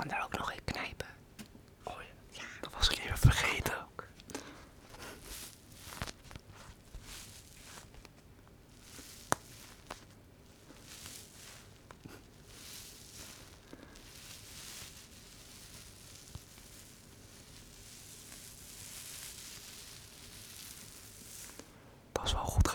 kan daar ook nog in knijpen. Oh ja, dat was ik even vergeten. Dat is wel goed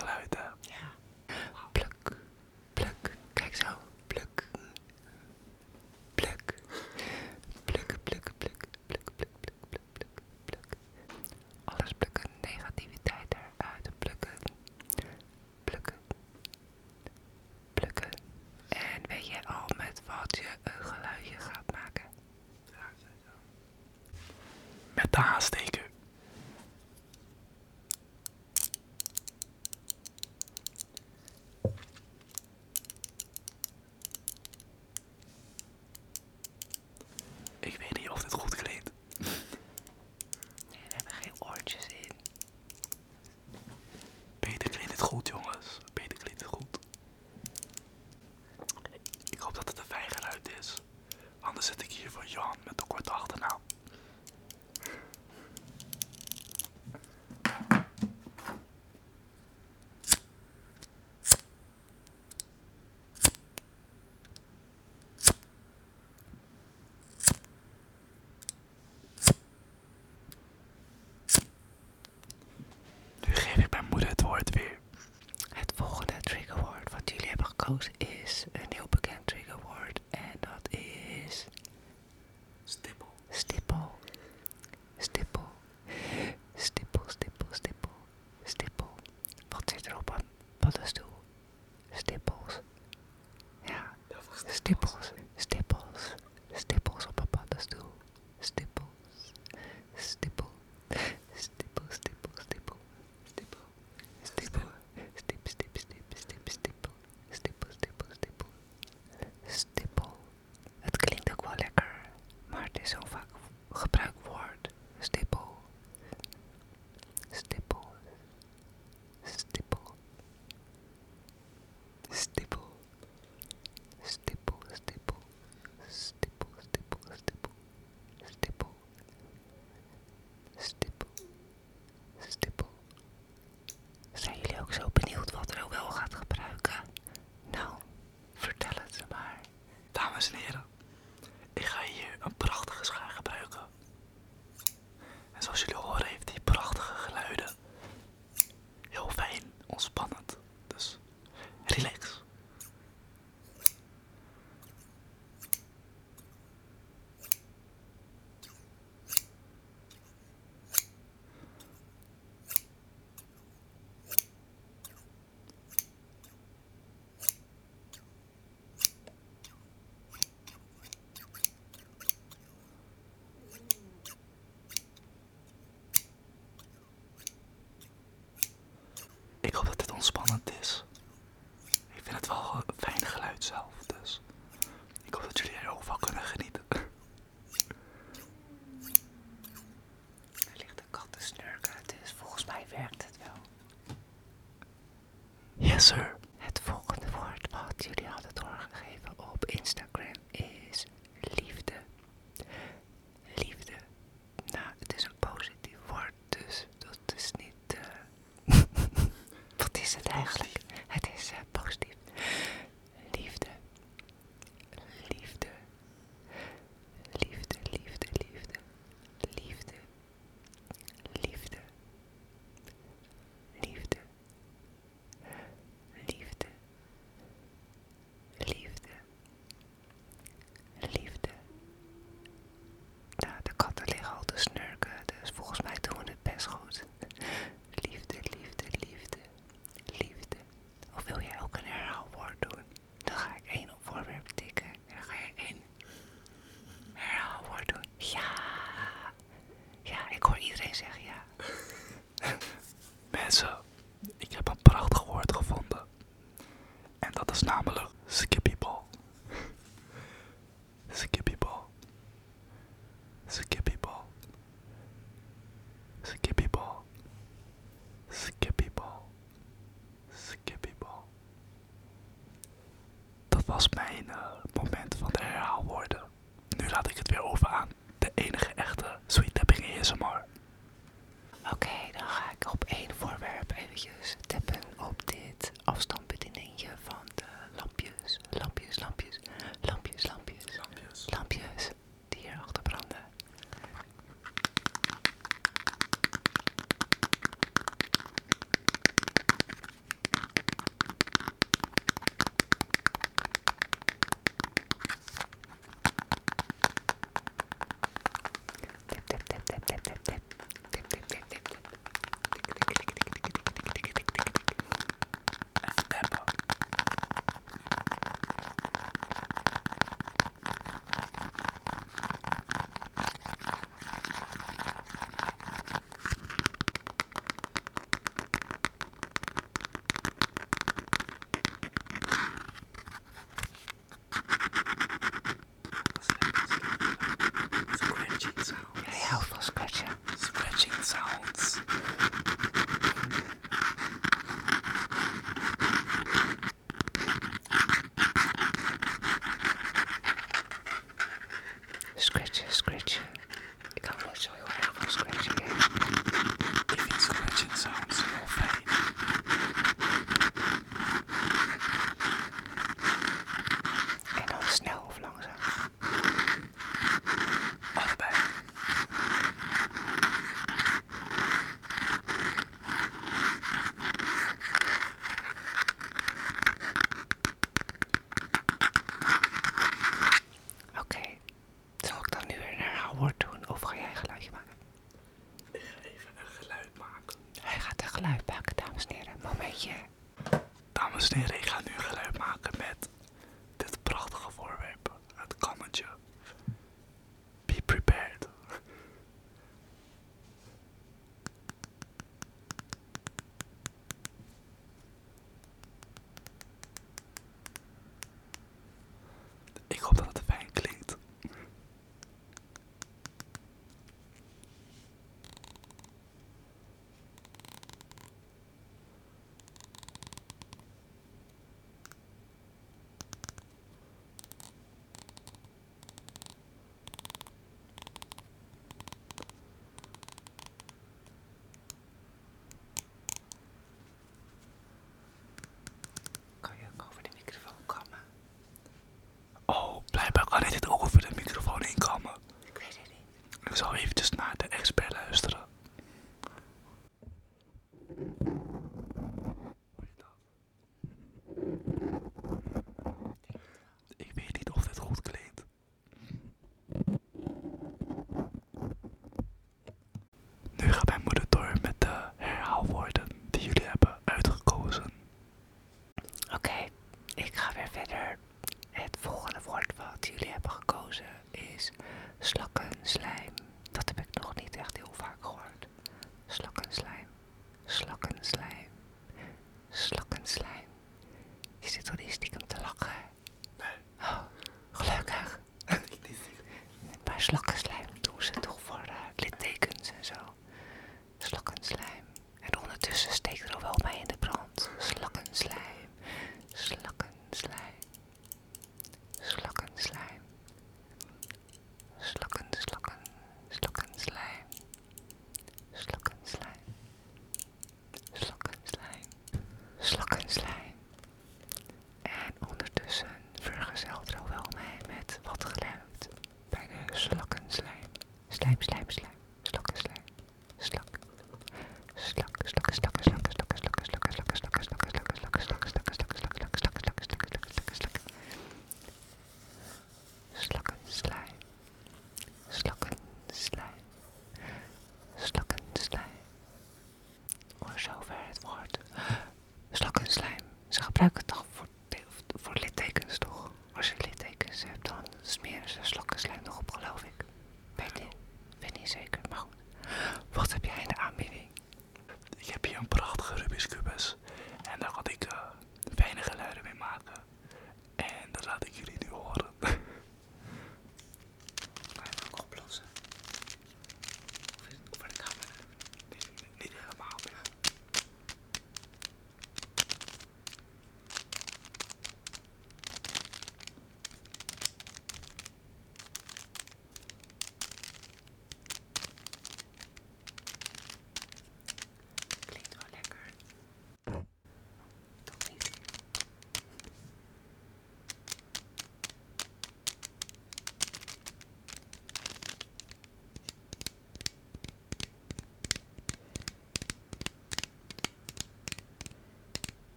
Sir.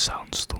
sounds.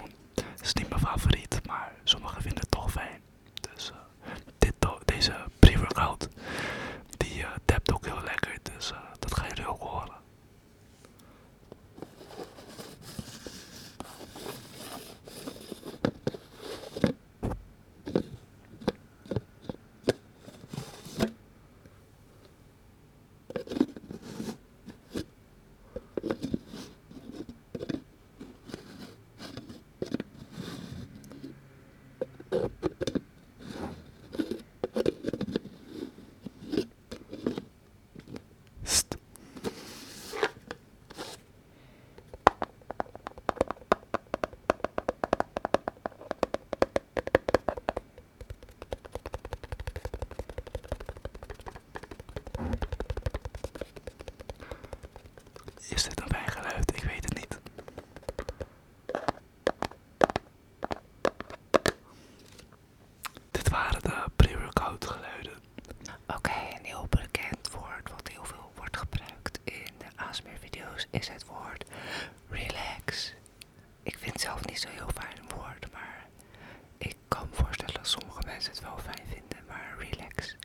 niet zo heel fijn woord, maar ik kan me voorstellen dat sommige mensen het wel fijn vinden. Maar relax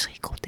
schrik.